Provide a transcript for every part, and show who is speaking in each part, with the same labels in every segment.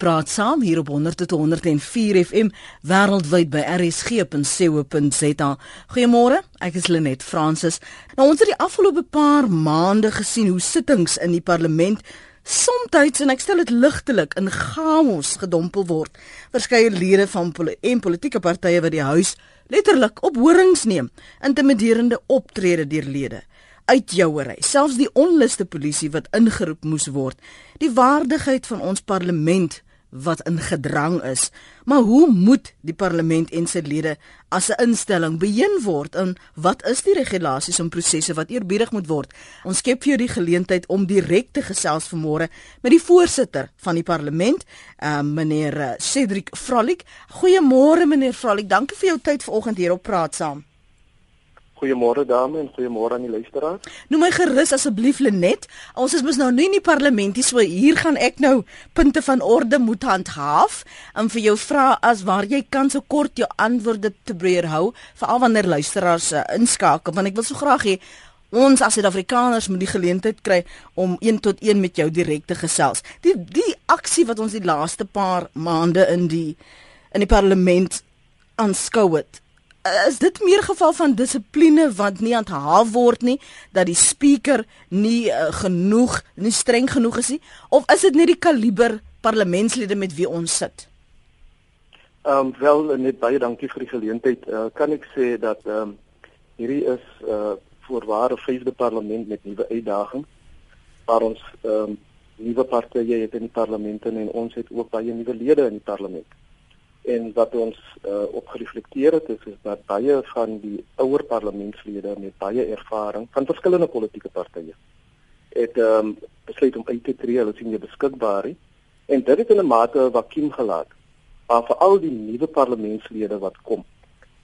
Speaker 1: Praat saam hier op 100.104 FM wêreldwyd by rsg.co.za. Goeiemôre, ek is Lenet Fransis. Nou ons het die afgelope paar maande gesien hoe sittings in die parlement soms en ek stel dit ligtelik in chaos gedompel word. Verskeie lede van pol en politieke partye wat die huis letterlik op horings neem, intimiderende optrede deur lede uitjouery, selfs die onluste polisie wat ingeroep moes word, die waardigheid van ons parlement wat in gedrang is. Maar hoe moet die parlement en sy lede as 'n instelling beheer word en wat is die regulasies en prosesse wat eerbiedig moet word? Ons skep vir jou die geleentheid om direk te gesels vanmôre met die voorsitter van die parlement, uh, meneer eh, Cedric Vrolik. Goeiemôre meneer Vrolik, dankie vir jou tyd vanoggend hier op praat saam.
Speaker 2: Goeiemôre dame en goeiemôre aan die luisteraars.
Speaker 1: Noem my gerus asseblief Lenet. Ons is mos nou nie in die parlement nie, so hier gaan ek nou punte van orde moet handhaaf en vir jou vra as waar jy kan so kort jou antwoorde te breër hou, veral wanneer luisteraars uh, inskakel, want ek wil so graag hê ons as Suid-Afrikaners moet die geleentheid kry om een tot een met jou direk te gesels. Die die aksie wat ons die laaste paar maande in die in die parlement aanskou het Eh, is dit meer geval van dissipline wat nie handhaaf word nie dat die speaker nie uh, genoeg nie streng genoeg is nie of is dit net die kaliber parlementslede met wie ons sit?
Speaker 2: Ehm um, wel net baie dankie vir die geleentheid. Uh, kan ek sê dat ehm um, hierdie is uh, voorware vyfde parlement met nuwe uitdagings waar ons ehm um, nuwe partye het in die parlement en ons het ook baie nuwe lede in die parlement en wat ons uh, op gereflekteer het is, is dat baie van die ouer parlementslede met baie ervaring van verskillende politieke partye het um, besluit om uit te tree, hulle sien nie beskikbaar nie en dit het in 'n mate 'n vakuum gelaat waar vir al die nuwe parlementslede wat kom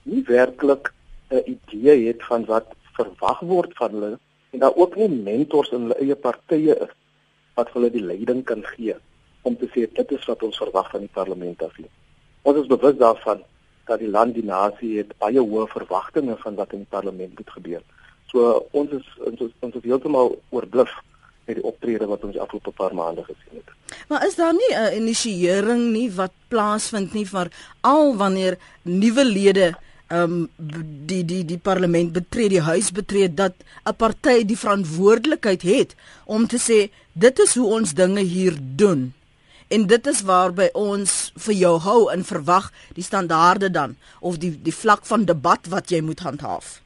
Speaker 2: nie werklik 'n idee het van wat verwag word van hulle en daar ook nie mentors in hulle eie partye is wat hulle die leiding kan gee om te sê dit is wat ons verwag van die parlement af nie. Ons is bewus daarvan dat die land die nasie het baie hoë verwagtinge van wat in die parlement moet gebeur. So ons is ons is, ons is heeltemal oorbluf met die optrede wat ons afgelope paar maande gesien het.
Speaker 1: Maar is daar nie 'n inisiering nie wat plaasvind nie vir al wanneer nuwe lede ehm um, die die die parlement betree, die huis betree dat 'n party die verantwoordelikheid het om te sê dit is hoe ons dinge hier doen en dit is waarby ons vir jou hou en verwag die standaarde dan of die die vlak van debat wat jy moet handhaaf.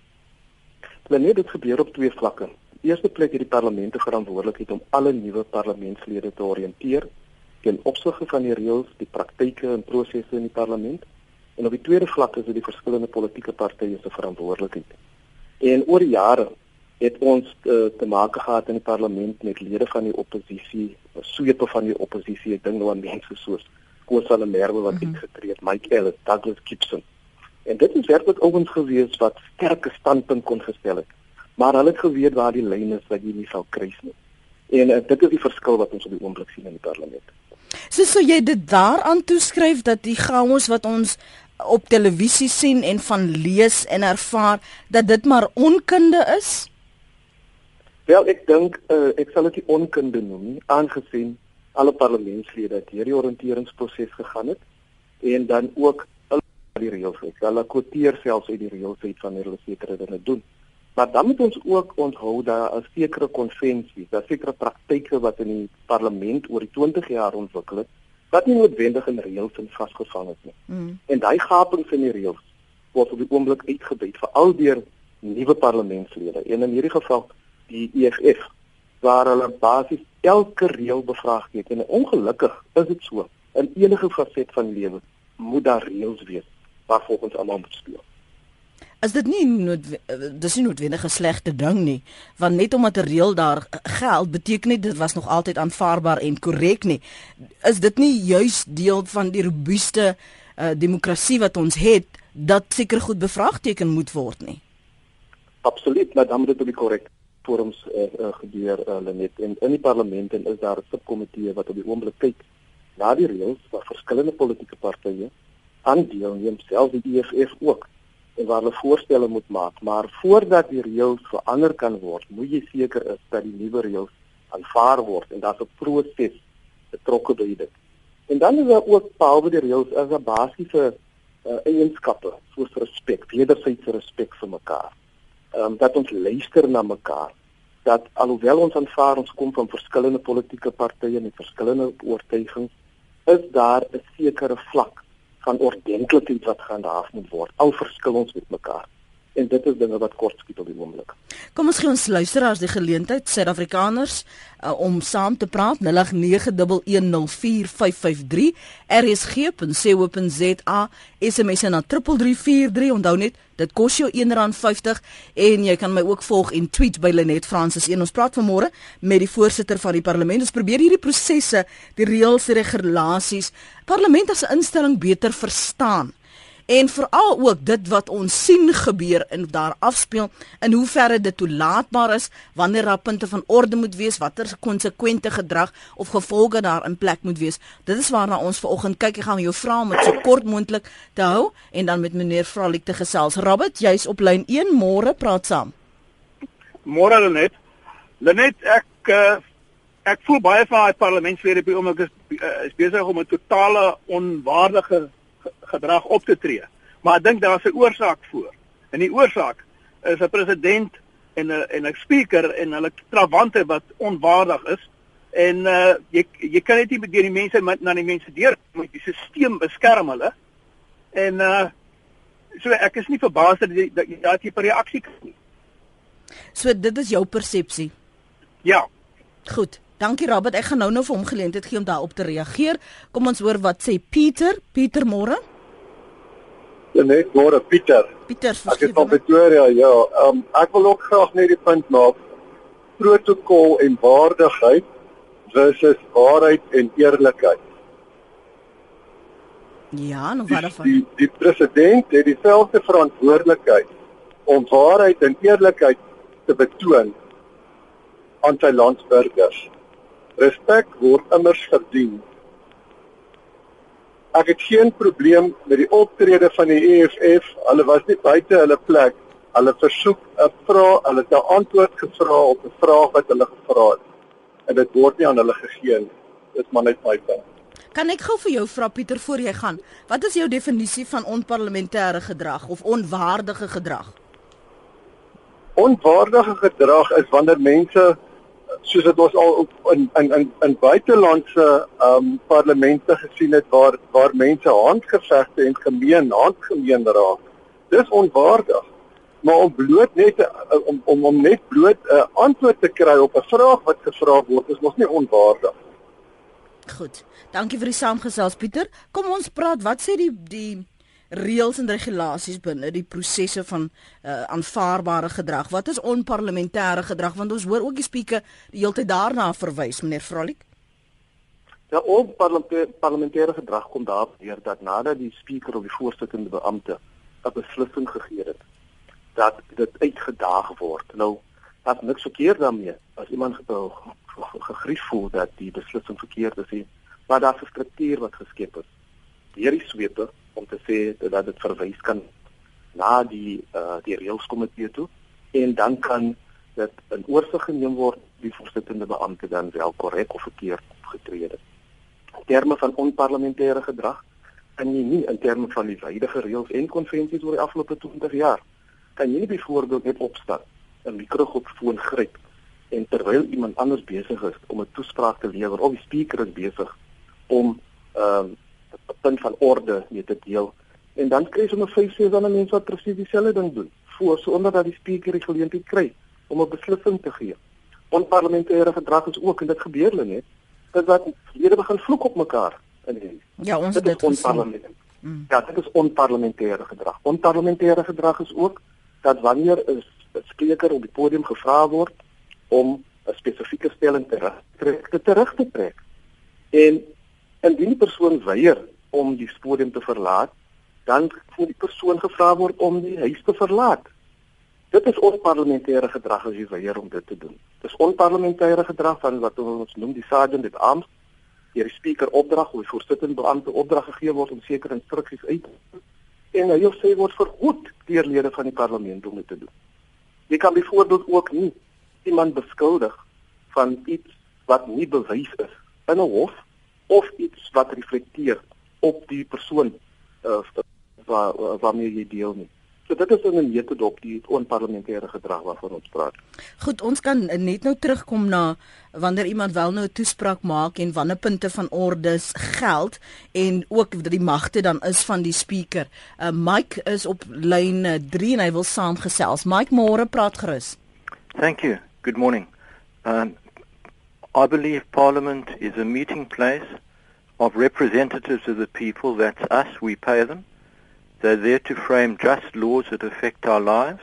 Speaker 2: Wanneer dit gebeur op twee vlakke. Eerste plek het die parlement die verantwoordelikheid om alle nuwe parlementslede te oriënteer ten opsigte van die reëls, die praktyke en prosesse in die parlement. En op die tweede vlak is dit die verskillende politieke partye se verantwoordelikheid. En oor die jare het ons uh, te maak gehad in die parlement met lede van die oppositie, sweepe van die oppositie, ek dink nou aan mense soos Koos der Merwe wat mm -hmm. uitgetree het, Mike Ellis, Douglas Gibson. En dit is werklik ouens gewees wat sterke standpunt kon gestel het. Maar hulle het geweet waar die lyn is wat jy nie sal kruis nie. En uh, dit is die verskil wat ons op die oomblik sien in die parlement.
Speaker 1: So sou jy dit daaraan toeskryf dat die chaos wat ons op televisie sien en van lees en ervaar dat dit maar onkunde is?
Speaker 2: Wel, ek dink uh, ek sal dit onkunde noem, aangesien alle parlementslede deur die oriënteringsproses gegaan het en dan ook die reëls het. Hulle kwoteer selfs uit die reëls uit van hulle sekere dinge doen. Maar dan moet ons ook onthou dat 'n sekere konvensie, 'n sekere praktyke wat in die parlement oor die 20 jaar ontwikkel het, wat nie noodwendig in reëls in vasgevang is nie. Mm. En daai gapings in die reëls word op die oomblik uitgebuit vir al die nuwe parlementslede. En in hierdie geval die EFF waar hulle basies elke reël bevraagteken en ongelukkig is dit so in enige faset van lewe moet daar reëls wees waar volgens almal moet speel.
Speaker 1: As dit nie nood dis nie noodwendig 'n slegte ding nie, want net omdat 'n reël daar geld beteken nie dit was nog altyd aanvaarbaar en korrek nie. Is dit nie juis deel van die robuuste uh, demokrasie wat ons het dat seker goed bevraagteken moet word nie?
Speaker 2: Absoluut, maar dan moet dit ook korrek forums uh, uh, gebeur uh, net in in die parlement en is daar 'n subkomitee wat op die oomblik kyk na die reëls wat verskillende politieke partye aandeel neem selfs die EFF ook en waar hulle voorstelle moet maak maar voordat die reëls verander kan word moet jy seker is dat die nuwe reëls aanvaar word en daar's 'n proses betrokke by dit En dan is daar ook behalwe die reëls as 'n basiese uh, eienskappe soos respek, wederwysige respek vir mekaar. Ehm um, dat ons luister na mekaar. Dat alhoewel ons aanvaar ons kom van verskillende politieke partye en verskillende oortuigings, is daar 'n sekere vlak van ordentlikheid wat gehandhaaf moet word. Al verskil ons met mekaar en dit is dinge wat kort skiet op die oomblik.
Speaker 1: Kom ons gee ons luisteraars die geleentheid, Suid-Afrikaners, uh, om saam te praat. 0891104553 rsg.co.za SMS na 3343 onthou net dit kos jou R1.50 en jy kan my ook volg en tweet by Lenet Francis. 1 ons praat vanmôre met die voorsitter van die parlement. Ons probeer hierdie prosesse die reëls en regulasies parlement as 'n instelling beter verstaan en veral ook dit wat ons sien gebeur en daar afspeel in hoe verre dit toelaatbaar is wanneer daar punte van orde moet wees watter konsekwente gedrag of gevolge daar in plek moet wees. Dit is waarna ons vanoggend kyk. Ek gaan jou vra om dit so kort moontlik te hou en dan met meneer Fralik te gesels. Robert jy's op lyn 1 môre praat saam.
Speaker 3: Môre Lenet. Lenet ek uh, ek voel baie van daai parlementslede by oomblik is, uh, is besig om 'n totale onwaardige gedrag op te tree. Maar ek dink daar's 'n oorsaak voor. En die oorsaak is 'n president en 'n en 'n speaker en hulle trawante wat onwaardig is. En uh jy jy kan net nie deur die mense met na die mense deur moet die stelsel beskerm hulle. En uh so ek is nie verbaas dat jy dat jy daar 'n reaksie kry nie.
Speaker 1: So dit is jou persepsie.
Speaker 3: Ja.
Speaker 1: Goed. Dankie Robert. Ek gaan nou nou vir hom geleentheid gee om daarop te reageer. Kom ons hoor wat sê Pieter. Pieter môre.
Speaker 4: Ja net môre Pieter.
Speaker 1: Pieter,
Speaker 4: ek is van Pretoria. Ja, um, ek wil ook graag net die punt maak protokol en waardigheid versus waarheid en eerlikheid.
Speaker 1: Ja, nou wat
Speaker 4: dan? Die, die president het dieselfde verantwoordelikheid om waarheid en eerlikheid te betoon aan sy landsburgers. Respek word immers verdien. Ek het geen probleem met die optrede van die EFF. Hulle was nie buite hulle plek. Hulle versoek 'n vraag, hulle het 'n antwoord gevra op 'n vraag wat hulle gevra het. En dit word nie aan hulle gegee nie. Dit is maar net my punt.
Speaker 1: Kan ek gou vir jou vra Pieter voor jy gaan? Wat is jou definisie van onparlementêre gedrag of onwaardige gedrag?
Speaker 4: Onwaardige gedrag is wanneer mense soos dit ons al in in in in buitelandse ehm um, parlemente gesien het waar waar mense handgevegte en gemeen handgemeen raak. Dis onwaardig. Maar om bloot net uh, om om om net bloot 'n uh, antwoord te kry op 'n vraag wat gevra word is mos nie onwaardig.
Speaker 1: Goed. Dankie vir die saamgesels Pieter. Kom ons praat. Wat sê die die reëls en regulasies binne die prosesse van uh, aanvaarbare gedrag. Wat is onparlementêre gedrag? Want ons hoor ook die spreker die hele tyd daarna verwys, meneer Vrolik.
Speaker 2: Ja, onparlementêre gedrag kom daarop neer dat nadat die spreker of die voorsittende beampte 'n beslissing gegee het, dat dit uitgedaag word. Nou, dat niks verkeerd daarmee as iemand gegrief voel dat die beslissing verkeerd is, maar daar's 'n struktuur wat geskep is. Deur die swepe om te sê dat dit verwys kan na die uh die reëlskomitee toe en dan kan dit in oorsig geneem word die voorsittende beampte dan wel korrek of verkeerd opgetree het. In terme van onparlementêre gedrag kan jy nie in terme van die huidige reëls en konvensies oor die afgelope 20 jaar kan jy nie byvoorbeeld net opstaan 'n mikrofoon gryp en terwyl iemand anders besig is om 'n toespraak te lewer of die spreker is besig om ehm uh, 'n punt van orde mee te deel. En dan kry jy sommer vyf ses ander mense wat presies dieselfde ding doen, voor sonder dat die spreker die geleentheid kry om 'n beslissing te gee. Onparlementêre gedrag is ook en dit gebeur hulle net dat wat lede begin vloek op mekaar in die.
Speaker 1: Ja, ons dit, dit onparlementêr.
Speaker 2: Mm. Ja, dit is onparlementêre gedrag. Onparlementêre gedrag is ook dat wanneer 'n spreker op die podium gevra word om 'n spesifieke stelling te trek, te terug te trek. En Indien die persoon weier om die podium te verlaat, dan moet die persoon gevra word om die huis te verlaat. Dit is onparlementêre gedrag as jy weier om dit te doen. Dis onparlementêre gedrag van wat ons noem die sergeant at arms. Die spreker opdrag of die voorsittende beampte opdrag gegee word om sekere instruksies uit te voer en hy of sy word verhoed deur lede van die parlement om dit te doen. Jy kan byvoorbeeld ook nie iemand beskuldig van iets wat nie bewys is in 'n hof of iets wat reflekteer op die persoon uh, waar waarmee jy deel nie. So dit is 'n metode die onparlementêre gedrag waarvan ons praat.
Speaker 1: Goed, ons kan net nou terugkom na wanneer iemand wel nou 'n toespraak maak en wanneer punte van ordes geld en ook dat die magte dan is van die speaker. Uh, Mike is op lyn 3 en hy wil saamgesels. Mike, môre praat gerus.
Speaker 5: Thank you. Good morning. Um, I believe Parliament is a meeting place of representatives of the people. That's us. We pay them. They're there to frame just laws that affect our lives.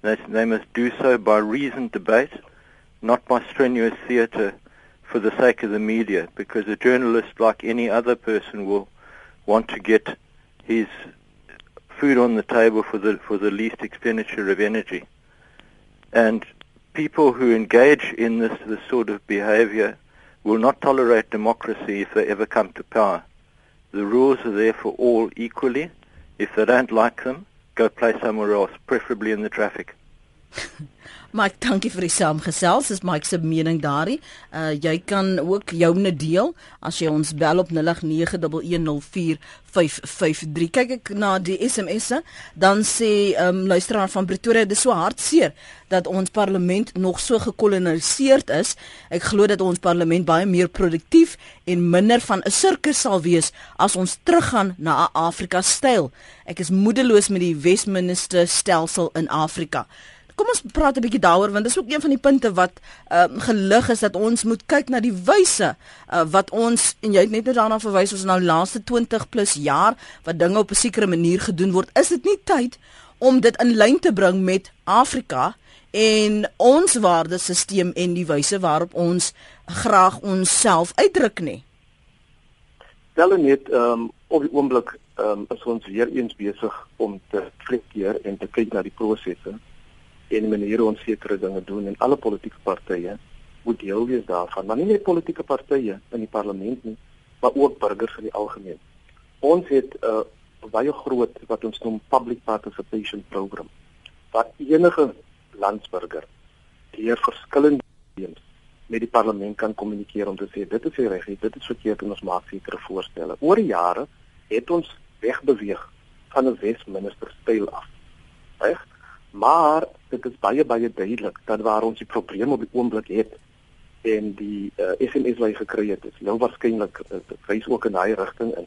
Speaker 5: They, they must do so by reasoned debate, not by strenuous theatre for the sake of the media, because a journalist, like any other person, will want to get his food on the table for the for the least expenditure of energy. And people who engage in this this sort of behavior will not tolerate democracy if they ever come to power. The rules are there for all equally If they don't like them, go play somewhere else, preferably in the traffic.
Speaker 1: Mike, dankie vir die saamgesels. Dis Mike se mening daarin. Uh jy kan ook joune deel as jy ons bel op 0891104553. Kyk ek na die SMS'e, dan sê um luisteraar van Pretoria, dis so hartseer dat ons parlement nog so gekoloniseerd is. Ek glo dat ons parlement baie meer produktief en minder van 'n sirkus sal wees as ons teruggaan na 'n Afrika styl. Ek is moedeloos met die Westminster stelsel in Afrika kom ons praat 'n bietjie daaroor want dis ook een van die punte wat uh, gelig is dat ons moet kyk na die wyse uh, wat ons en jy het net nou daarna verwys ons nou laaste 20 plus jaar wat dinge op 'n sekere manier gedoen word. Is dit nie tyd om dit in lyn te bring met Afrika en ons waardesisteem en die wyse waarop ons graag onsself uitdruk nie?
Speaker 2: Wel net ehm um, op die oomblik um, is ons weer eens besig om te reflekteer en te kyk na die prosesse en die manier hoe ons sekere dinge doen en alle politieke partye moet deel wees daarvan. Maar nie net politieke partye in die parlement nie, maar ook burgers in die algemeen. Ons het 'n uh, baie groot wat ons noem public participation program wat enige landsburger deur verskillende teams met die parlement kan kommunikeer om te sê dit is reg, dit is verkeerd en ons maak sekere voorstelle. Oor die jare het ons wegbeweeg van 'n Westminster styl af. Reg? Maar dit is baie baie duidelik dat waar ons die probleem op die oomblik het en die uh, eh, SMS wat hy gekry het, is nou waarskynlik uh, wys ook in daai rigting in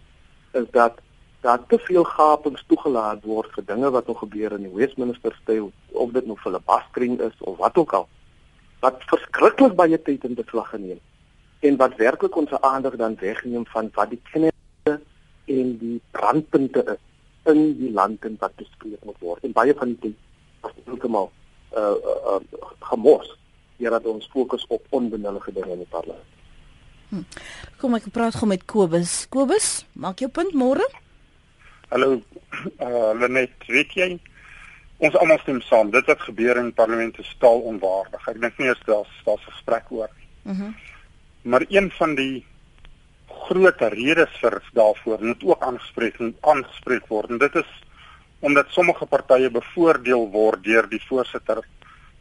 Speaker 2: is dat daar te veel gapings toegelaat word vir dinge wat nog gebeur in die Westminster styl of dit nou filibustering is of wat ook al wat verskriklik baie tyd in beslag geneem en wat werklik ons aandag dan wegneem van wat die kennisse en die brandpunte is in die land en wat bespreek moet word en baie van die tyd heeltemal uh, uh, uh gemors hierdat ons fokus op onbenullige dinge in die parlement.
Speaker 1: Hm. Kom ek praat gou met Kobus. Kobus, maak jou punt môre.
Speaker 6: Hallo. Uh Lenet, weet jy ons almal stem saam. Dit wat gebeur in die parlement is taal onwaardig. Ek dink nie eers daar's daar's gesprek oor nie. Mhm. Mm maar een van die groot redes vir daarvoor moet ook aangespreek aangespreek word en dit is omdat sommige partye bevoordeel word deur die voorsitter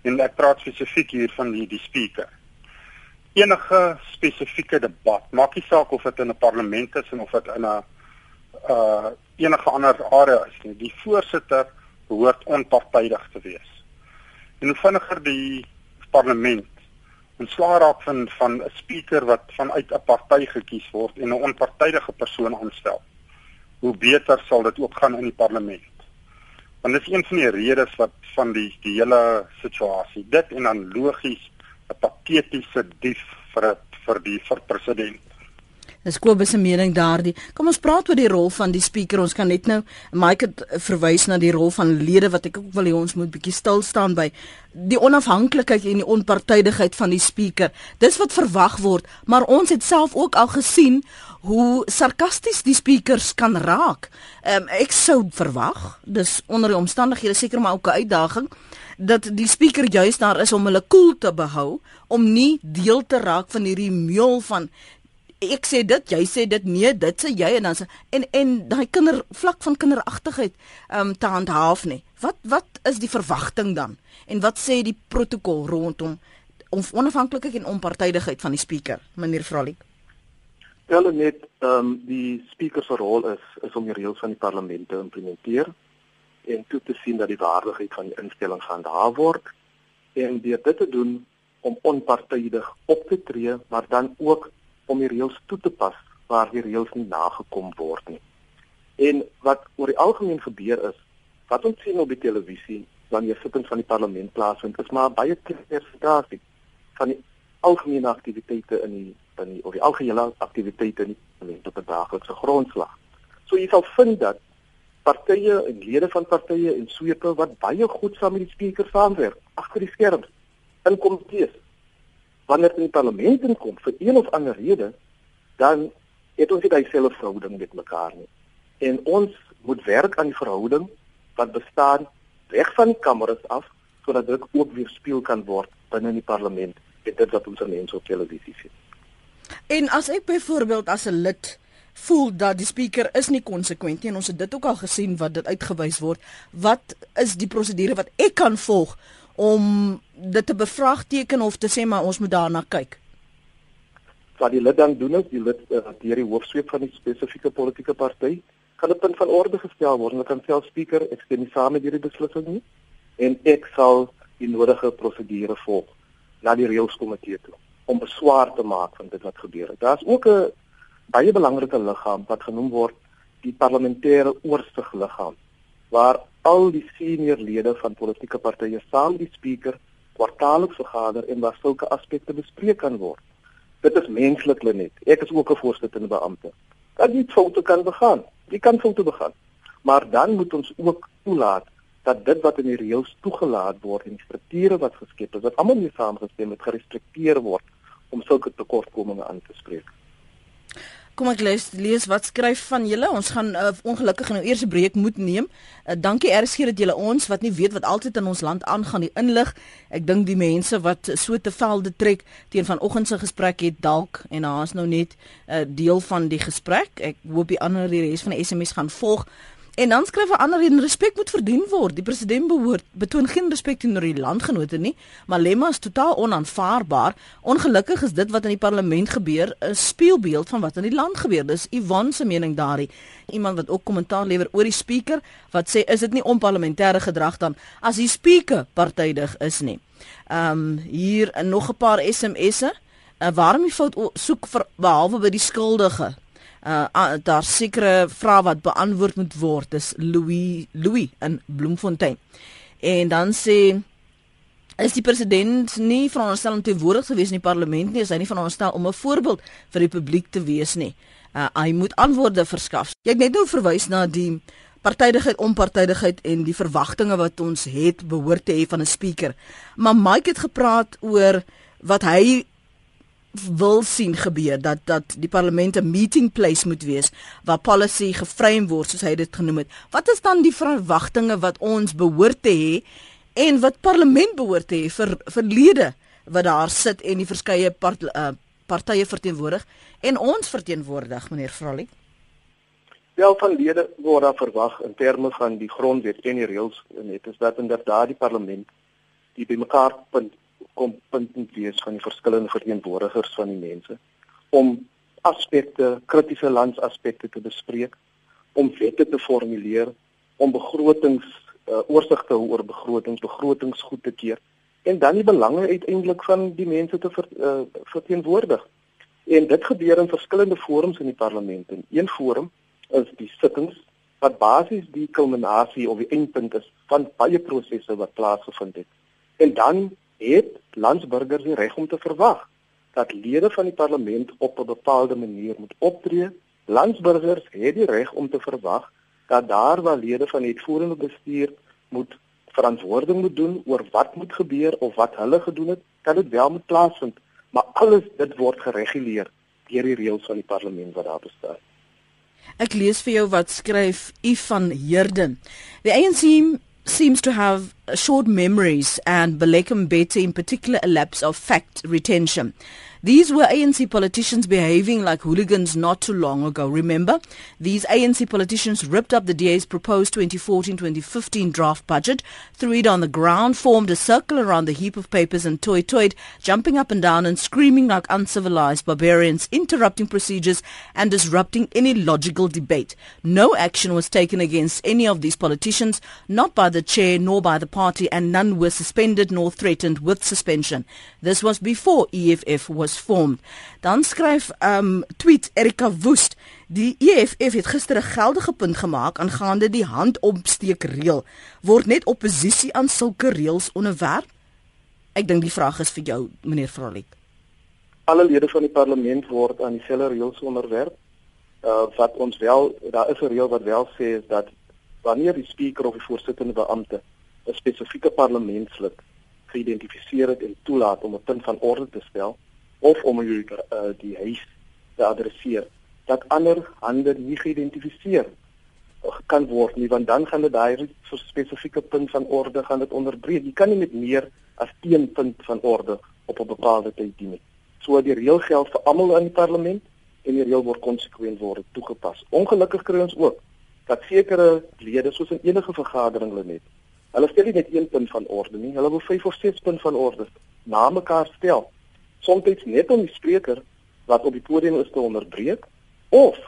Speaker 6: en ek praat spesifiek hier van die die speaker. Enige spesifieke debat, maak nie saak of dit in 'n parlement is of dit in 'n uh enige ander area is nie. Die voorsitter behoort onpartydig te wees. En hoe vinniger die parlement ontslaa raak van van 'n speaker wat vanuit 'n party gekies word en 'n onpartydige persoon aanstel, hoe beter sal dit ook gaan in die parlement. Want dit is een van die redes wat van die die hele situasie. Dit en dan logies 'n patetiese dief vir vir die vir president.
Speaker 1: Dis Kobus se mening daardie. Kom ons praat oor die rol van die speaker. Ons kan net nou Mike het verwys na die rol van lede wat ek ook wil hê ons moet bietjie stil staan by die onafhanklikheid en die onpartydigheid van die speaker. Dis wat verwag word, maar ons het self ook al gesien hoe sarkasties die speakers kan raak. Um, ek sou verwag, dis onder die omstandighede seker maar ook 'n uitdaging dat die speaker juis daar is om hulle koel cool te behou, om nie deel te raak van hierdie meul van ek sê dit, jy sê dit, nee, dit sê jy en dan sê en en daai kinder vlak van kinderagtigheid um te handhaaf nie. Wat wat is die verwagting dan? En wat sê die protokol rondom onafhanklikheid en onpartydigheid van die speaker, meneer Vralik?
Speaker 2: Wel net ehm um, die speaker se rol is is om die reëls van die parlement te implementeer en toe te sien dat die waardigheid van die instelling gehandhaaf word en deur dit te doen om onpartydig op te tree, maar dan ook om die reëls toe te pas waar die reëls nie nagekom word nie. En wat oor die algemeen gebeur is, wat ons sien op die televisie wanneer sittings van die parlement plaasvind, is maar baie persentasie van die algemene aktiwiteite in die in die of die algehele aktiwiteite in die parlement op 'n daaglikse grondslag. So jy sal vind dat partye en lede van partye en swepe wat baie goed saam met die spreker saamwerk agter die skerms in komitees. Wanneer in die parlement inkom vir een of ander rede, dan het ons nie dieselfde verhouding met mekaar nie. En ons moet werk aan die verhouding wat bestaan reg van die kameras af sodat dit ook weer speel kan word binne die parlement en dit wat ons mense op televisie sien.
Speaker 1: En as ek byvoorbeeld as 'n lid voel dat die spreker is nie konsekwent nie en ons het dit ook al gesien wat dit uitgewys word, wat is die prosedure wat ek kan volg om dit te bevraagteken of te sê maar ons moet daarna kyk?
Speaker 2: Wat die lid dan doen is die lid uh, deur die hoofsweep van die spesifieke politieke party kan 'n punt van orde gestel word en dan kan self spreker ek stem nie saam met hierdie beslissing nie en ek sal die nodige prosedure volg na die reëlskomitee toe om beswaar te maak van dit wat gebeur het. Daar's ook 'n baie belangrike liggaam wat genoem word die parlementêre oorsigliggaam waar al die senior lede van politieke partye saam die spreker kwartaalliks vergader en waar sulke aspekte bespreek kan word. Dit is menslik net. Ek is ook 'n voorsittende beampte. Dat jy foute kan begaan. Jy kan foute begaan. Maar dan moet ons ook toelaat dat dit wat in die reëls toegelaat word en die strukture wat geskep is, wat almal mee saamgestem het, gerespekteer word om sulke tekortkominge aan te spreek.
Speaker 1: Kom ek lees lees wat skryf van julle. Ons gaan uh, ongelukkig nou eers 'n breek moet neem. Uh, dankie RSG dat julle ons wat nie weet wat altyd in ons land aangaan die inlig. Ek dink die mense wat so te velde trek teen vanoggend se gesprek het dalk en daar's nou net 'n uh, deel van die gesprek. Ek hoop die ander die res van die SMS gaan volg. En dan skryf 'n ander en respek moet verdien word. Die president behoort betoon geen respek teenoor die landgenote nie, maar lemma is totaal onaanvaarbaar. Ongelukkig is dit wat in die parlement gebeur 'n spieelbeeld van wat in die land gebeur. Dis Ivan se mening daarin. Iemand wat ook kommentaar lewer oor die speaker wat sê is dit nie onparlementêre gedrag dan as die speaker partydig is nie. Ehm um, hier nog 'n paar SMS'e. Uh, waarom die fout soek vir behalwe by die skuldige uh, uh daar sekere vrae wat beantwoord moet word. Dis Louis Louis in Bloemfontein. En dan sê is die president nie veronderstel om te woord gewees in die parlement nie, is hy nie veronderstel om 'n voorbeeld vir die publiek te wees nie. Uh hy moet antwoorde verskaf. Het net nou verwys na die partydigheid, onpartydigheid en die verwagtinge wat ons het behoort te hê van 'n speaker. Maar Mike het gepraat oor wat hy wil sien gebeur dat dat die parlement 'n meeting place moet wees waar policy geframe word soos hy dit genoem het. Wat is dan die verwagtinge wat ons behoort te hê en wat parlement behoort te hê vir verlede wat daar sit en die verskeie part, uh, partye verteenwoordig en ons verteenwoordig meneer Vralie?
Speaker 2: Wel van lede word daar verwag in terme van die grondwet en die reëls net is dat inderdaad die parlement die bymekaar punt kom punt moet wees van die verskillende verteenwoordigers van die mense om aspekte, kritiese landsaspekte te bespreek, om wette te formuleer, om begrotings uh, oorsig te hou oor begrotings, begrotings goed te keer en dan die belange uiteindelik van die mense te ver, uh, verteenwoordig. En dit gebeur in verskillende forums in die parlement. En een forum is die sittings wat basies die kulminasie of die eindpunt is van baie prosesse wat plaasgevind het. En dan het landsburgers die reg om te verwag dat lede van die parlement op 'n bepaalde manier moet optree. Landsburgers het die reg om te verwag dat daar waar lede van die uitvoerende bestuur moet verantwoording moet doen oor wat moet gebeur of wat hulle gedoen het, kan dit wel moet plaasvind, maar alles dit word gereguleer deur die reëls van die parlement wat daar bestaan.
Speaker 1: Ek lees vir jou wat skryf U van Heerden. The ANC seems to have short memories and Balekam Bete in particular a lapse of fact retention. These were ANC politicians behaving like hooligans not too long ago. Remember, these ANC politicians ripped up the DA's proposed 2014-2015 draft budget, threw it on the ground, formed a circle around the heap of papers and toy-toyed, jumping up and down and screaming like uncivilized barbarians, interrupting procedures and disrupting any logical debate. No action was taken against any of these politicians, not by the chair nor by the party, and none were suspended nor threatened with suspension. This was before EFF was was formed. Dan skryf um tweet Erika Woest, die EFF het gister 'n geldige punt gemaak aangaande die handopsteek reël. Word net oppositie aan sulke reëls onderwerp? Ek dink die vraag is vir jou meneer Vrolik.
Speaker 2: Alle lede van die parlement word aan dieselfde reëls onderwerp. Uh wat ons wel daar is 'n reël wat wel sê is dat wanneer die spreker of die voorsittende beampte 'n spesifieke parlementslid geïdentifiseer het en toelaat om 'n punt van orde te stel, of om die uh, die huis te adresseer dat ander hande nie geïdentifiseer kan word nie want dan gaan dit daai spesifieke punt van orde gaan dit onderbreek. Jy kan nie met meer as 1 punt van orde op 'n bepaalde tyd dien nie. So die reël geld vir almal in die parlement en die reël word konsekwent word toegepas. Ongelukkig kry ons ook dat sekere lede soos in enige vergadering hulle net hulle stel nie net 1 punt van orde nie hulle wil 5 of 6 punt van orde na mekaar stel soms net om die spreker wat op die podium is te onderbreek of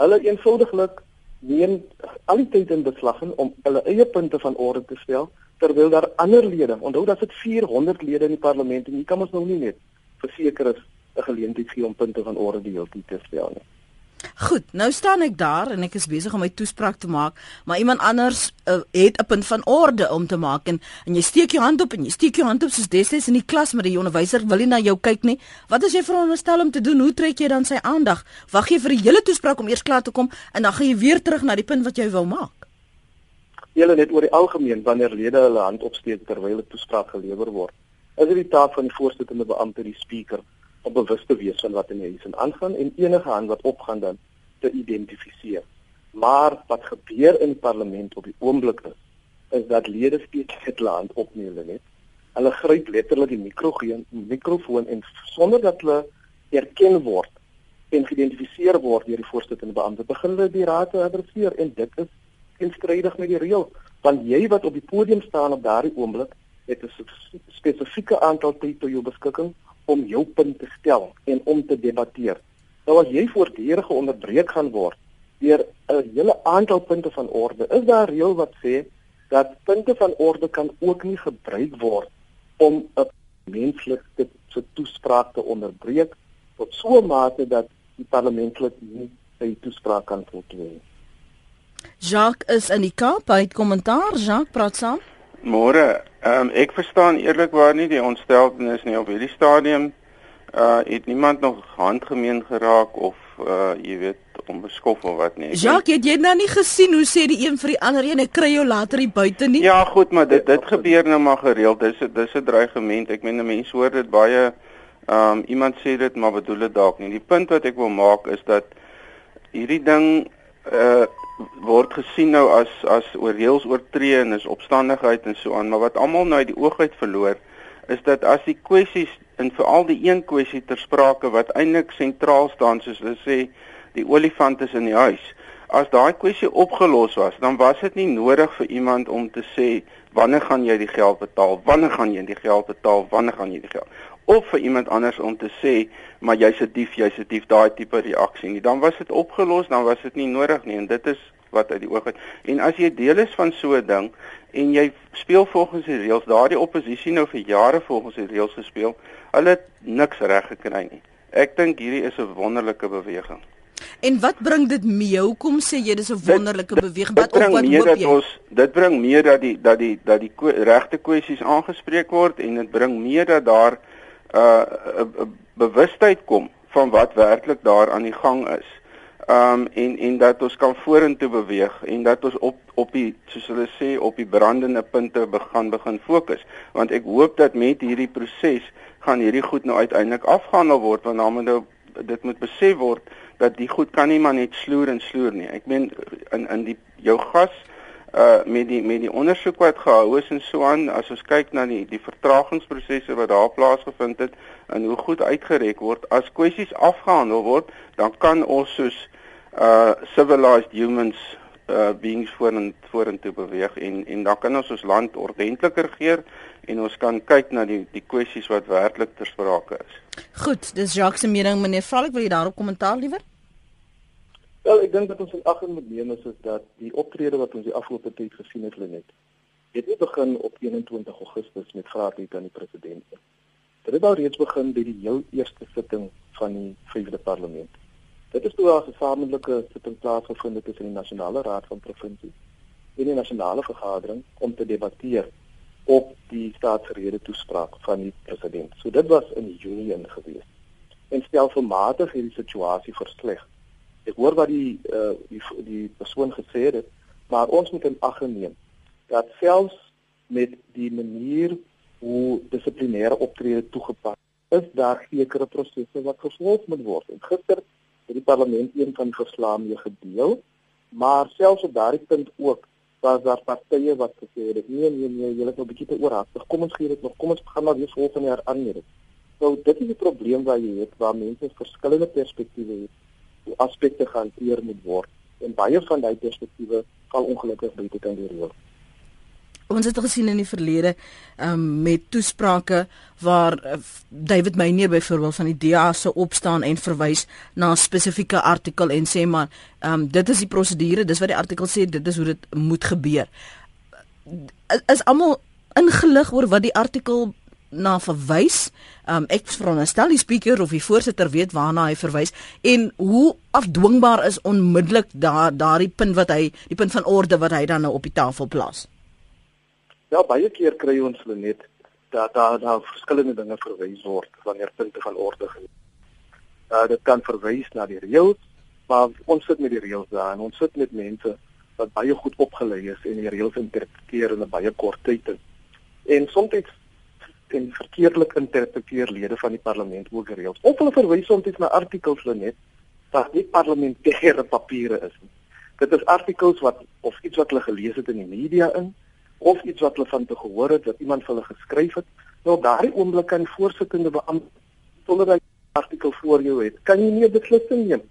Speaker 2: hulle eenvoudiglik neem al die tyd in beslag om hulle eie punte van orde te stel terwyl daar ander lede onthou dat dit 400 lede in die parlement en jy kan ons nou nie net verseker is 'n geleentheid gee om punte van orde die hele tyd te stel nie.
Speaker 1: Goed, nou staan ek daar en ek is besig om my toespraak te maak, maar iemand anders uh, het 'n punt van orde om te maak en en jy steek jou hand op en jy steek jou hand op soos destyds in die klas met die onderwyser wil nie na jou kyk nie. Wat as jy veronderstel om te doen? Hoe trek jy dan sy aandag? Wag jy vir die hele toespraak om eers klaar te kom en dan gaan jy weer terug na die punt wat jy wou maak?
Speaker 2: Julle net oor die algemeen wanneer lede hulle hand opsteek terwyl 'n toespraak gelewer word. Is dit die taak van die voorsittende beampte, die spreker, om bewus te wees van wat in die huis aangaan en enige hand wat opgaan dan te identifiseer. Maar wat gebeur in die parlement op die oomblik is, is dat lede steeds het land opneem net. Hulle gryp letterlik die mikrofoon, mikrofoon en sonder dat hulle erken word en geïdentifiseer word deur die voorsittende beampte, begin hulle die raad te adresseer en dit is teenstrydig met die reël, want jy wat op die podium staan op daardie oomblik het 'n spesifieke aantal tyd tot jou beskikking om jou punt te stel en om te debatteer. Nou as jy voortdurend onderbreek gaan word deur 'n hele aantal punte van orde, is daar reël wat sê dat punte van orde kan ook nie gebruik word om 'n menslike se toespraak te onderbreek tot so 'n mate dat die parlementslid nie sy toespraak kan voltooi.
Speaker 1: Jacques is in die Kaap, hy het kommentaar, Jacques praat saam.
Speaker 7: Môre, ehm um, ek verstaan eerlikwaar nie die ontsteltenis nie op hierdie stadium. Uh het niemand nog handgemeen geraak of uh jy weet onbeskof of wat nie.
Speaker 1: Jacques, het jy nou nie gesien hoe sê die een vir die ander een ek kry jou later hier buite nie?
Speaker 7: Ja, goed, maar dit dit gebeur nou maar gereeld. Dis dis 'n dreigement. Ek meen mense hoor dit baie ehm um, iemand sê dit maar bedoel dit dalk nie. Die punt wat ek wil maak is dat hierdie ding uh word gesien nou as as oorreels oortree en is opstandigheid en so aan, maar wat almal nou uit die oog uit verloor is dat as die kwessies en veral die een kwessie ter sprake wat eintlik sentraal staan soos hulle sê die olifant is in die huis. As daai kwessie opgelos was, dan was dit nie nodig vir iemand om te sê wanneer gaan jy die geld betaal? Wanneer gaan jy die geld betaal? Wanneer gaan jy die geld? Of vir iemand anders om te sê maar jy's 'n dief, jy's 'n dief, daai tipe reaksie nie. Dan was dit opgelos, dan was dit nie nodig nie en dit is wat uit die oog uit. En as jy deel is van so 'n ding en jy speel volgens die reëls, daardie oppositie nou vir jare volgens die reëls gespeel, hulle het niks reg gekry nie. Ek dink hierdie is 'n wonderlike beweging.
Speaker 1: En wat bring dit mee? Hoekom sê jy dis 'n wonderlike dit, beweging? Wat
Speaker 7: op wat hoop jy? Ons, dit bring mee dat die dat die dat die regte kwessies aangespreek word en dit bring mee dat daar uh, 'n bewustheid kom van wat werklik daar aan die gang is. Um en en dat ons kan vorentoe beweeg en dat ons op op die soos hulle sê op die brandende punte begin begin fokus want ek hoop dat met hierdie proses gaan hierdie goed nou uiteindelik afgehandel word want dan moet nou dit moet besef word dat die goed kan nie maar net sloer en sloer nie. Ek meen in in die jou gas uh met die met die ondersoek wat gehou is en so aan as ons kyk na die die vertragingsprosesse wat daar plaasgevind het en hoe goed uitgerek word as kwessies afgehandel word dan kan ons soos uh civilized humans uh beings vorentoe vorentoe beweeg en en dan kan ons ons land ordentlik regeer en ons kan kyk na die die kwessies wat werklik ter sprake is.
Speaker 1: Goed, dis Jacques se mening meneer Vralik wil jy daarop kommentaar liewer?
Speaker 2: Wel, ek dink dat ons in ag moet neem is, is dat die optrede wat ons die afgelope tyd gesien het, Lenet, het nie begin op 21 Augustus met vrae aan die president nie. Dit het al reeds begin by die heel eerste sitting van die Vyfde Parlement. Dit is toe 'n gesamentlike sitting plaasgevind het tussen die Nasionale Raad van Provinsies en die Nasionale Vergadering om te debatteer op die staatsrede toespraak van die president. So dit was in Junie ingewees. En stelselmatig het die situasie versleg ek hoor wat die uh die die persoon gesê het, maar ons moet in ag neem dat selfs met die manier hoe dissiplinêre optrede toegepas is daar sekere prosesse wat gevolg moet word. En gister het die parlement een van die verslae mee gedeel, maar selfs op daardie punt ook was daar partye wat gesê het nee nee nee, julle is nou bietjie te oorhaastig. Kom ons gee dit nog. Kom ons gaan maar weer volgende jaar aan hierdie. So dit is 'n probleem waar jy het waar mense verskillende perspektiewe het aspekte gehanteer moet word en baie van daai perspektiewe val ongelukkig buite kan die reël.
Speaker 1: Ons het gesien in die verlede um, met toesprake waar uh, David Meyer byvoorbeeld van die DA se opstaan en verwys na 'n spesifieke artikel en sê maar um, dit is die prosedure, dis wat die artikel sê, dit is hoe dit moet gebeur. Is, is almal ingelig oor wat die artikel na verwys. Um, ek veronderstel die speaker of die voorsitter weet waarna hy verwys en hoe afdwingbaar is onmiddellik daar daardie punt wat hy die punt van orde wat hy dan nou op die tafel plaas.
Speaker 2: Ja, baie keer kry ons hulle net dat daar daar verskillende dinge verwys word wanneer punte van orde gaan. Uh dit kan verwys na die reëls, maar ons sit met die reëls daar en ons sit met mense wat baie goed opgelei is en die reëls interpreteer in 'n baie kort tyd. En soms en verkeerdelik interpreteer lede van die parlement ook gereeld. Of hulle verwys soms na artikels net wat nie parlementêre papiere is nie. Dit is artikels wat of iets wat hulle gelees het in die media in of iets wat hulle van te gehoor het wat iemand vir hulle geskryf het. Nou daardie oomblik kan voorsittende beampte sonder dat artikel voor jou het, kan jy nie 'n beslissing neem.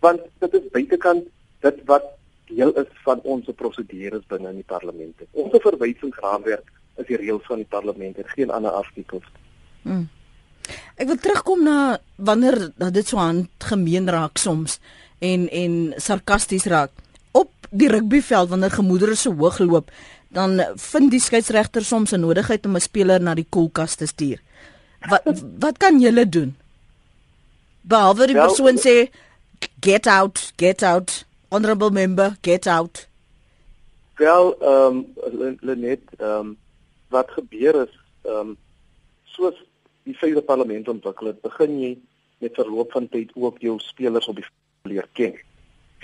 Speaker 2: Want dit is buitekant dit wat deel is van ons prosedures binne in die parlement. Ons verwysingsraamwerk is die reëls van die parlement en geen ander artikels. Hmm.
Speaker 1: Ek wil terugkom na wanneer dat dit so aan gemeen raak soms en en sarkasties raak. Op die rugbyveld wanneer gemoedere so hoog loop, dan vind die skeieregter soms 'n nodigheid om 'n speler na die koelkas te stuur. Wat wat kan julle doen? Behalwe die persoon sê get out, get out, honorable member, get out.
Speaker 2: Wel, ehm um, Lenet, ehm um, wat gebeur is ehm um, soos die vyfde parlement ontwikkel het, begin jy met verloop van tyd ook jou spelers op die leer ken.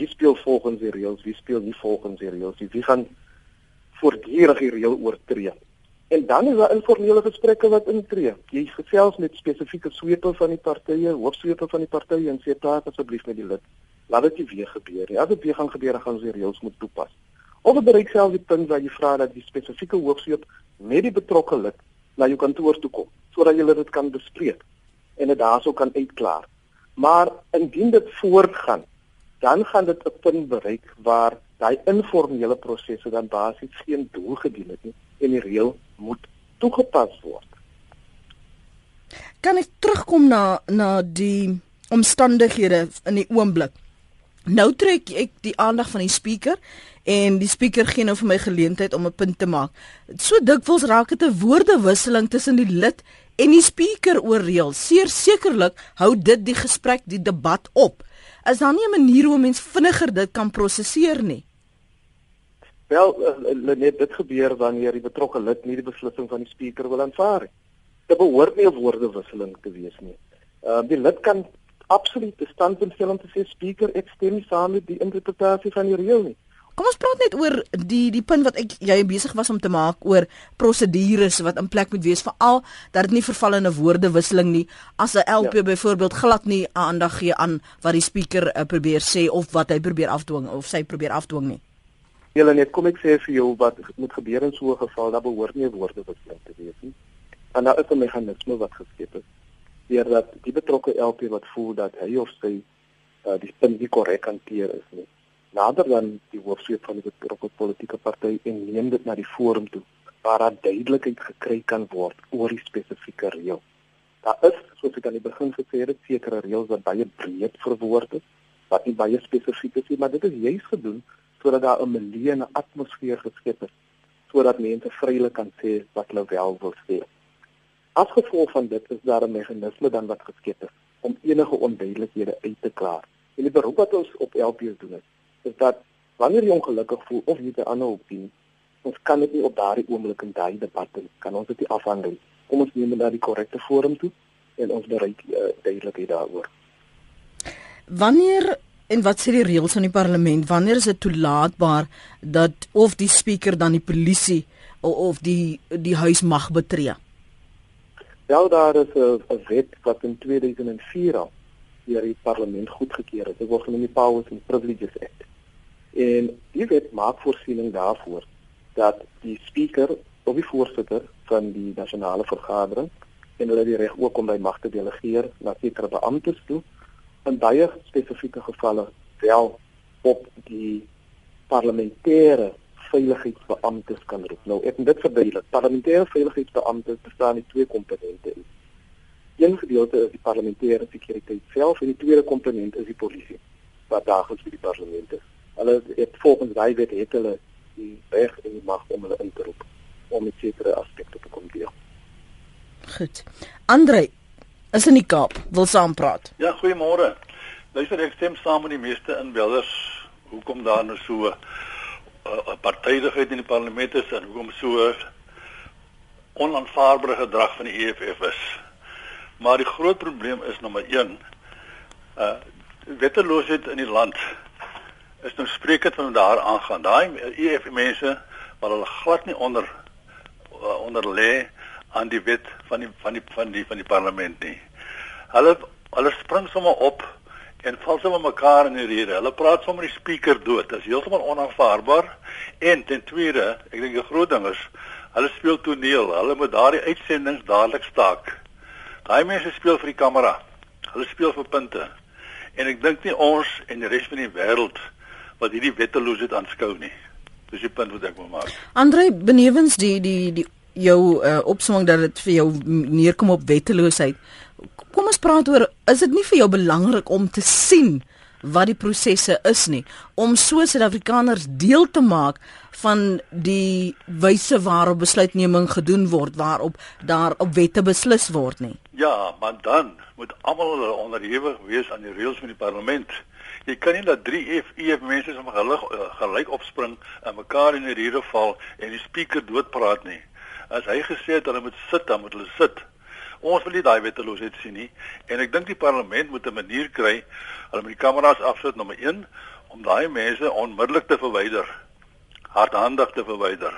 Speaker 2: Wie speel volgens die reëls, wie speel nie volgens die reëls nie. Wie gaan voortdurend die reël oortree? En dan is daar informele gesprekke wat intree. Jy gesels met spesifieke sweepe van die partye, hoofsweepe van die partye en sê praat asseblief met die lid. Laat dit nie weer gebeur nie. As dit weer gaan gebeur, gaan ons die reëls moet toepas. Of dit bereik selfs die punt waar jy vra dat die spesifieke hoofsweep met die betrokke lid na jou kantoor toe kom sodat julle dit kan bespreek en dit daarsou kan uitklaar. Maar indien dit voortgaan, dan gaan dit 'n punt bereik waar daai informele prosesse dan basies geen doel gedien het nie en die reël moet toegepas word.
Speaker 1: Kan ek terugkom na na die omstandighede in die oomblik? Nou trek ek die aandag van die speaker en die speaker gee nou vir my geleentheid om 'n punt te maak. So dikwels raak dit 'n woordewisseling tussen die lid en die speaker oor reëls. Sekerlik hou dit die gesprek, die debat op. Is daar nie 'n manier hoe mens vinniger dit kan prosesseer nie?
Speaker 2: Wel, eh, net dit gebeur wanneer die betrokke lid nie die beslissing van die speaker wil aanvaar nie. Dit behoort nie 'n woordewisseling te wees nie. Ehm uh, die lid kan absoluut 'n standpunt stel om te sê speaker ek stem saam met die interpretasie van die reël nie.
Speaker 1: Kom ons praat net oor die die punt wat ek jy besig was om te maak oor prosedures wat in plek moet wees veral dat dit nie verval in 'n woordewisseling nie as 'n LP ja. byvoorbeeld glad nie aandag gee aan wat die speaker uh, probeer sê of wat hy probeer afdwing of sy probeer afdwing nie.
Speaker 2: Julle net kom ek sê vir jou wat moet gebeur in so 'n geval, dat behoort nie woorde wisseling te wees nie. En daar is 'n meganisme wat geskep is deur dat die betrokke LP wat voel dat hy of sy uh, die punt nie korrek hanteer is nie. Nader dan die hoofsweep van die betrokke politieke party en neem dit na die forum toe waar daar duidelikheid gekry kan word oor die spesifieke reël. Daar is, soos ek aan die begin gesê het, sekere reëls wat baie breed verwoord is, wat nie baie spesifiek is nie, maar dit is juis gedoen sodat daar 'n milieu en 'n atmosfeer geskep is sodat mense vrylik kan sê wat hulle wel wil sê. Afgevolg van dit is daar 'n meganisme dan wat geskep is om enige onduidelikhede uit te klaar. En die beroep wat ons op LPs doen is, is dat wanneer jy ongelukkig voel of jy 'n ander opinie, ons kan dit nie op daardie oomblik in daai debat doen, kan ons dit afhandel. Kom ons neem dit na die korrekte forum toe en ons bereik uh, duidelikheid daaroor.
Speaker 1: Wanneer En wat sê die reëls van die parlement? Wanneer is dit toelaatbaar dat of die spreker dan die polisie of, of die die huis mag betree?
Speaker 2: Wel daar is 'n wet wat in 2004 al deur die parlement goedgekeur is. Dit word genoem die Powers and Privileges Act. En die wet maak voorsiening daarvoor dat die spreker of die voorsitter van die nasionale vergadering en hulle die reg ook om by magte delegeer na sekere beamptes toe in baie spesifieke gevalle wel op die parlementêre veiligheidsbeamptes kan roep. Nou ek moet dit verduidelik. Parlementêre veiligheidsbeamptes bestaan uit twee komponente. Een gedeelte is die parlementêre sekuriteit self en die tweede komponent is die polisie wat daagliks by die parlement is. Hulle het volgens daai wet het hulle die reg en die mag om hulle in te roep om met sekere aspekte te kom deel.
Speaker 1: Goed. Andre, is in die Kaap wil saampraat.
Speaker 8: Ja, goeiemôre. Luister, ek stem saam met die meeste inwoners hoekom daar nou so 'n uh, partydigheid in die parlement is en hoekom so onaanvaarbare gedrag van die EFF is. Maar die groot probleem is nommer 1. Uh wetteloosheid in die land is nou spreekend van daar aangaan. Daai EFF mense wat hulle glad nie onder uh, onder lê aan die wet van die van die van die van die parlement nie. Hulle hulle spring sommer op en val sommer mekaar in die rede. Hulle praat sommer die spreker dood. Dit is heeltemal onaanvaarbaar. En ten tweede, ek dink die groot ding is hulle speel toneel. Hulle moet daardie uitsendings dadelik staak. Daai mense speel vir die kamera. Hulle speel vir punte. En ek dink nie ons en die res van die wêreld wat hierdie wetteloosheid aanskou nie. Dis die punt wat ek wil maak.
Speaker 1: Andre benewens die die die jou uh, opsomming dat dit vir jou neerkom op wetteloosheid. Kom ons praat oor is dit nie vir jou belangrik om te sien wat die prosesse is nie om so Suid-Afrikaners deel te maak van die wyse waarop besluitneming gedoen word waarop daar op wette beslis word nie.
Speaker 8: Ja, maar dan moet almal onderhewig wees aan die reëls van die parlement. Jy kan nie dat 3 FE mense sommer gelyk, eh, gelyk opspring en mekaar in die rede val en die spreker doodpraat nie. As hy gesê het hulle moet sit, dan moet hulle sit. Ons wil nie daai wetteloosheid sien nie en ek dink die parlement moet 'n manier kry hulle met die kameras afsit nommer 1 om daai mense onmiddellik te verwyder. Hardhandig te verwyder.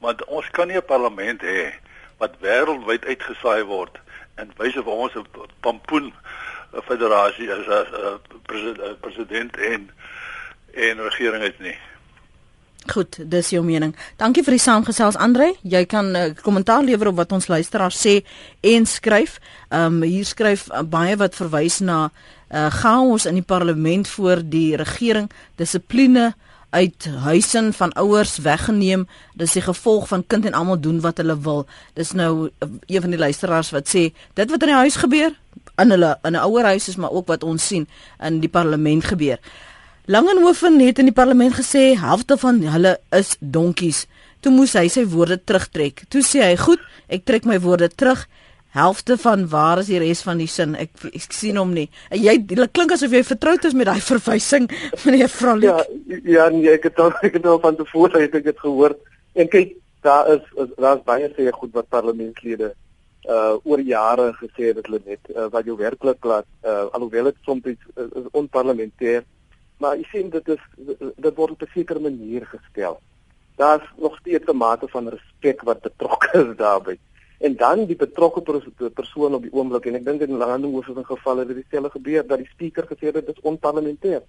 Speaker 8: Want ons kan nie 'n parlement hê wat wêreldwyd uitgesaai word en wyse vir ons 'n pampoen federasie as 'n president en en regering is nie.
Speaker 1: Goed, dis jou mening. Dankie vir die saamgesels Andre. Jy kan 'n uh, eh, kommentaar lewer op wat ons luisteraars sê en skryf. Ehm um, hier skryf uh, baie wat verwys na uh, chaos in die parlement voor die regering, dissipline uit huise van ouers weggeneem. Dis die gevolg van kind en almal doen wat hulle wil. Dis nou uh, een van die luisteraars wat sê dit wat in die huis gebeur in hulle in 'n ouer huis is maar ook wat ons sien in die parlement gebeur. Langenhoven het in die parlement gesê helfte van hulle is donkies. Toe moes hy sy woorde terugtrek. Toe sê hy: "Goed, ek trek my woorde terug." Helfte van waar is die res van die sin? Ek ek sien hom nie. En jy klink asof jy vertroud is met daai verwysing meneer Vrolik.
Speaker 2: Ja, ja, nee, ek het al ek het al van tevore het ek dit gehoor. En kyk, daar is daar's baie sê goed wat parlementslede uh oor jare gesê het hulle net uh, wat jou werklik laat uh alhoewel dit soms is, is onparlementêr maar jy sien dit is dit word op 'n sekere manier gestel. Daar's nog steeds 'n mate van respek wat betrokke is daarbey. En dan die betrokke persoon op die oomblik en ek dink in Langehoef is 'n geval het dit dieselfde gebeur dat die spreker gesê het dit is onparlementêr.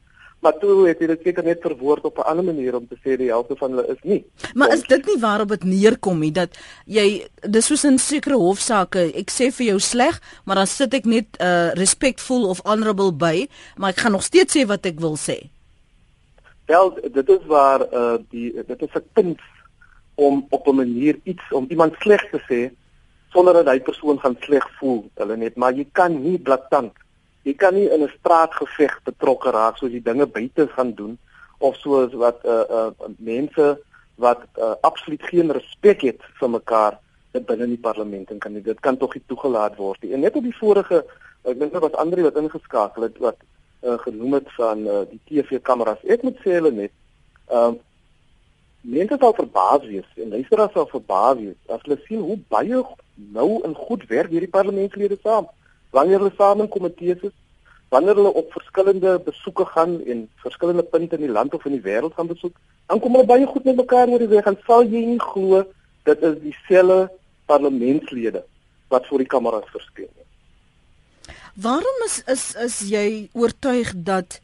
Speaker 2: Maar toe het hy dit seker net verwoord op 'n ander manier om te sê die helfte van hulle is nie.
Speaker 1: Maar is dit nie waarop dit neerkom nie dat jy dis soos in sekere hofsaake, ek sê vir jou sleg, maar dan sit ek net uh respectful of honorable by, maar ek gaan nog steeds sê wat ek wil sê.
Speaker 2: Wel, dit is waar uh die dit is 'n punt om op 'n manier iets om iemand sleg te sê sonder dat hy persoon gaan sleg voel. Hulle net, maar jy kan nie blaatant jy kan nie in 'n straatgeveg betrokke raak soos jy dinge buite gaan doen of soos wat uh uh mense wat uh, absoluut geen respek het vir mekaar binne in die parlement en kan nie, dit kan tog nie toegelaat word nie. En net op die vorige ek dink dit was Andri wat ingeskakel het wat uh, genoem het van uh, die TV-kameras. Ek moet sê hulle net ehm uh, mense sal verbaas wees en luisteraars sal verbaas wees as hulle sien hoe baie nou en goed werk hierdie parlementslede saam wanneer hulle saam in komitees is, wanneer hulle op verskillende besoeke gaan en verskillende punte in die land of in die wêreld gaan besoek, dan kom hulle baie goed met mekaar oor die weg en sal jy nie glo dit is dieselfde parlementslede wat voor die kameras verskyn nie.
Speaker 1: Waarom is is is jy oortuig dat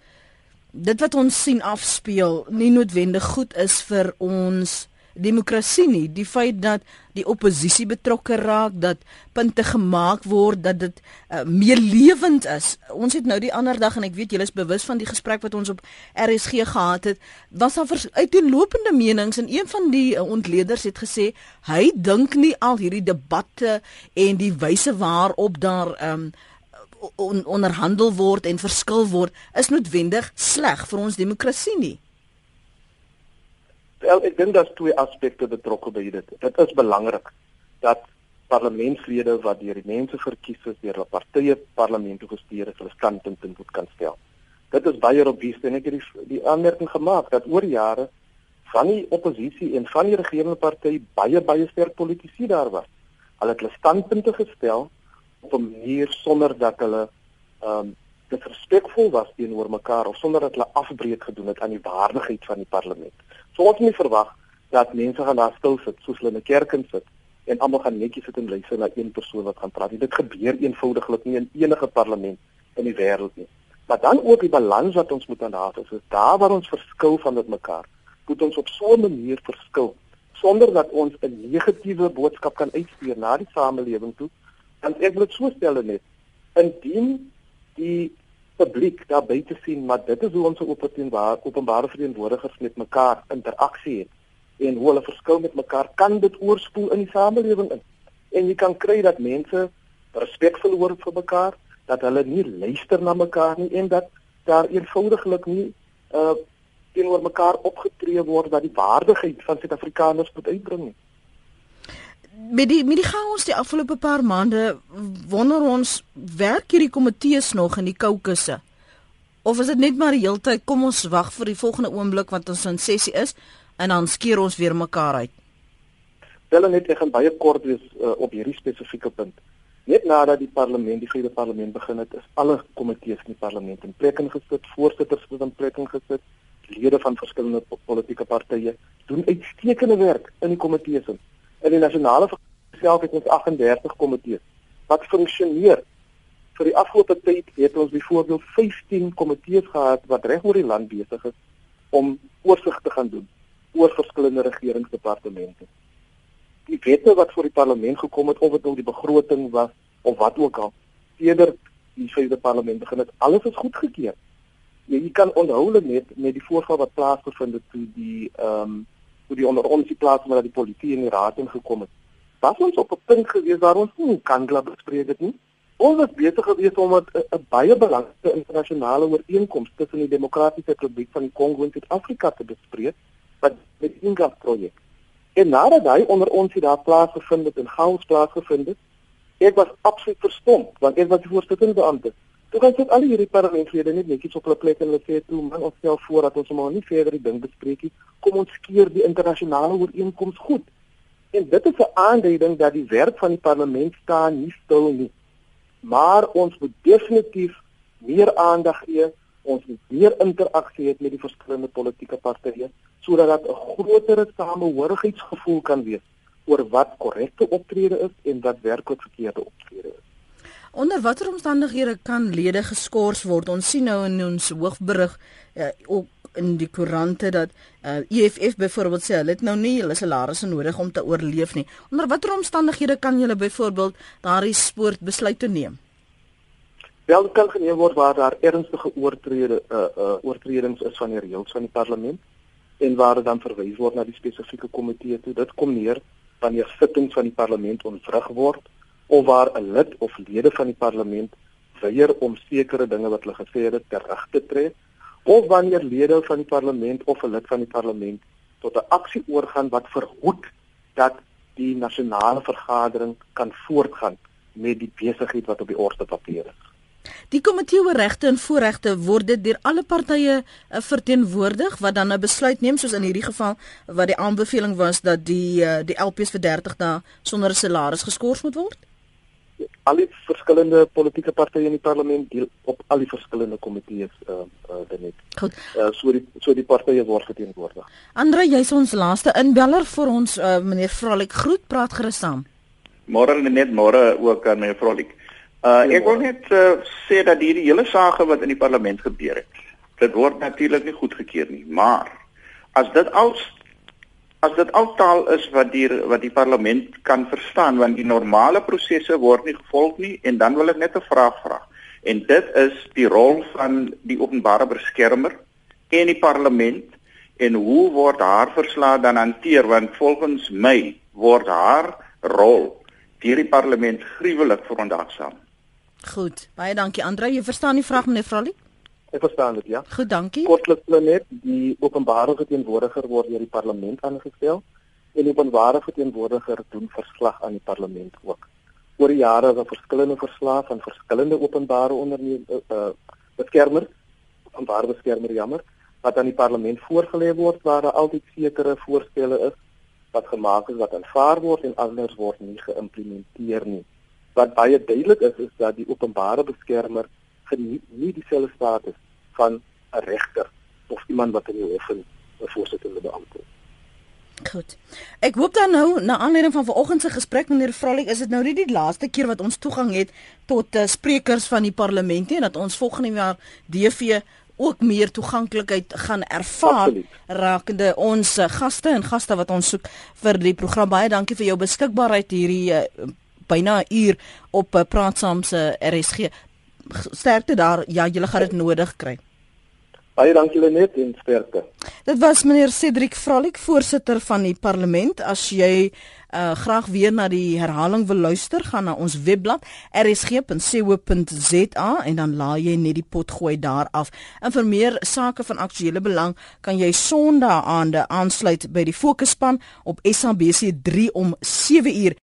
Speaker 1: dit wat ons sien afspeel nie noodwendig goed is vir ons demokrasie nie. Die feit dat die oppositie betrokke raak dat punte gemaak word dat dit uh, meer lewend is. Ons het nou die ander dag en ek weet julle is bewus van die gesprek wat ons op RSG gehad het was daar uiteenlopende menings en een van die uh, ontleeders het gesê hy dink nie al hierdie debatte en die wyse waarop daar um, on, onderhandel word en verskil word is noodwendig sleg vir ons demokrasie nie
Speaker 2: Wel, ek dink daar's twee aspekte betrokke by dit. Dit is belangrik dat parlementslede wat deur die mense verkies is deur 'n partye parlement gestuur is, hulle standpunt moet kan stel. Dit is baie robuust en ek het die, die aanmerking gemaak dat oor jare van die oppositie en van die regerende party baie baie sterk politici daar was. Hulle het hulle standpunte gestel op 'n manier sonder dat hulle ehm um, disrespekvol was teenoor mekaar of sonder dat hulle afbreek gedoen het aan die waardigheid van die parlement. Ons moet verwag dat mense gaan daar stil sit soos hulle in 'n kerk in sit en almal gaan netjies sit en luister na een persoon wat gaan praat. Dit gebeur eenvoudiglik nie in enige parlement in die wêreld nie. Maar dan ook die balans wat ons moet aanhaal is, is daar waar ons verskil van met mekaar. Moet ons op so 'n manier verskil sonder dat ons 'n negatiewe boodskap kan uitstuur na die samelewing toe. En ek wil dit so stel net indien die publiek daar buite sien, maar dit is hoe ons openbaar openbare verteenwoordigers met mekaar interaksie het en hoe hulle verskil met mekaar kan dit oorspoel in die samelewing in. En jy kan kry dat mense respekvol word vir mekaar, dat hulle nie luister na mekaar nie en dat daar eenvoudiglik nie uh teenoor mekaar opgetree word wat die waardigheid van Suid-Afrikaners moet uitbring nie
Speaker 1: met die met die chaos die afgelope paar maande wonder ons werk hierdie komitees nog in die koukusse of is dit net maar die hele tyd kom ons wag vir die volgende oomblik wat ons in sessie is en dan skeer ons weer mekaar uit?
Speaker 2: Wel net ek gaan baie kort wees uh, op hierdie spesifieke punt. Net nadat die parlement die vrede parlement begin het is alle komitees in die parlement in plek ingesit voorsitters het in plek ingesit lede van verskillende politieke partye doen uitstekende werk in die komitees in in die nasionale self het ons 38 komitees wat funksioneer. Vir die afgelope tyd het ons byvoorbeeld 15 komitees gehad wat reg oor die land besig is om oorsig te gaan doen oor verskillende regeringsdepartemente. Die wette wat voor die parlement gekom het of dit nou die begroting was of wat ook al, eerder die vyfde parlement begin het, alles is goedgekeur. Ja, jy kan onthou net met die voorval wat plaasgevind het toe die ehm um, hoe die onder ons plaas maar dat die polisie in die raad ingekom het. Was ons op 'n punt gewees waar ons nie kan glad bespreek dit nie. Ons was besig gewees om 'n baie belangrike internasionale ooreenkoms tussen die Demokratiese Republiek van Kongo en Suid-Afrika te bespreek wat met Inga projek. En nadat hy onder ons hier daar plaasgevind het en chaos plaasgevind het, ek was absoluut verstom want ek was die voorsitter van die Toe kan sit al hierdie parlementslede net netjies op hulle plek en hulle sê toe man ons stel voor dat ons maar nie verder die ding bespreek nie. Kom ons keer die internasionale ooreenkoms goed. En dit is 'n aanduiding dat die werk van die parlement staan nie stil nie. Maar ons moet definitief meer aandag gee, ons moet meer interaksie hê met die verskillende politieke partye sodat dat 'n groter samehorigheidsgevoel kan wees oor wat korrekte optrede is en wat werklik verkeerde optrede is.
Speaker 1: Onder watter omstandighede kan lede geskort word? Ons sien nou in ons hoofberig uh, ook in die koerante dat uh, EFF byvoorbeeld sê hulle het nou nie hulle salarisse nodig om te oorleef nie. Onder watter omstandighede kan julle byvoorbeeld daardie spoort besluit neem?
Speaker 2: Wel kan geneem word waar daar ernstige oortrede uh, uh, oortredings is van die reëls van die parlement en waar dan verwys word na die spesifieke komitee toe. Dit kom neer wanneer sittings van die parlement ontwrig word of waar 'n lid of lede van die parlement weier om sekere dinge wat hulle gesê het terug te trek of wanneer lede van die parlement of 'n lid van die parlement tot 'n aksie oorgaan wat verhoed dat die nasionale vergadering kan voortgaan met die besigheid wat op die orde papier is.
Speaker 1: Die komitee oor regte en voorregte word dit deur alle partye uh, verteenwoordig wat dan 'n besluit neem soos in hierdie geval wat die aanbeveling was dat die uh, die LPs vir 30 dae sonder 'n salaris geskort moet word.
Speaker 2: Al die verskillende politieke partye in die parlement deel op al die verskillende komitees uh uh dit. Goed. Uh, so die so die partye word verteenwoordig.
Speaker 1: Andre, jy's ons laaste inbeller vir ons uh, meneer Vrolik. Groet, praat gerus saam.
Speaker 9: Môre net môre ook aan meneer Vrolik. Uh ek wil net uh, sê dat hierdie hele saak wat in die parlement gebeur het, dit word natuurlik nie goedgekeur nie, maar as dit al as dit altaal is wat die wat die parlement kan verstaan want die normale prosesse word nie gevolg nie en dan wil ek net 'n vraag vra. En dit is die rol van die openbare beskermer en die parlement en hoe word haar verslae dan hanteer want volgens my word haar rol deur die parlement gruwelik veronderstel.
Speaker 1: Goed, baie dankie Andre. Jy verstaan die vraag meneer Frali?
Speaker 2: Ek verstaan dit, ja.
Speaker 1: Goed, dankie.
Speaker 2: Kortliks net die openbare verteenwoordiger word deur die parlement aangestel en die openbare verteenwoordiger doen verslag aan die parlement ook. Oor die jare is daar verskillende verslae van verskillende openbare ondernemings uh, uh, beskermer, openbare beskermer jammer, wat aan die parlement voorgelê word waar daar altyd sekere voorstelle is wat gemaak is wat aanvaar word en anders word nie geïmplementeer nie wat baie duidelik is is dat die openbare beskermer geniet nie dieselfde status van 'n regter of iemand wat in die hof 'n voorsittende beampte is.
Speaker 1: Goed. Ek hoop dan nou na aanleiding van vanoggend se gesprek meneer Vrolik is dit nou nie die laaste keer wat ons toegang het tot uh, sprekers van die parlement nie en dat ons volgende jaar DV ook meer toeganklikheid gaan ervaar Absoluut. rakende ons uh, gaste en gaste wat ons soek vir die program baie dankie vir jou beskikbaarheid hierdie uh, byna 'n uur op uh, praat saam se RSG. Sterkte daar. Ja, julle gaan dit nodig kry.
Speaker 2: Baie dankie Lenet en sterkte.
Speaker 1: Dit was meneer Cedric Vralik, voorsitter van die parlement. As jy uh, graag weer na die herhaling wil luister, gaan na ons webblad rsg.co.za en dan laai jy net die pot gooi daar af. En vir meer sake van aktuële belang, kan jy Sondae aande aansluit by die Fokusspan op SABC 3 om 7 uur.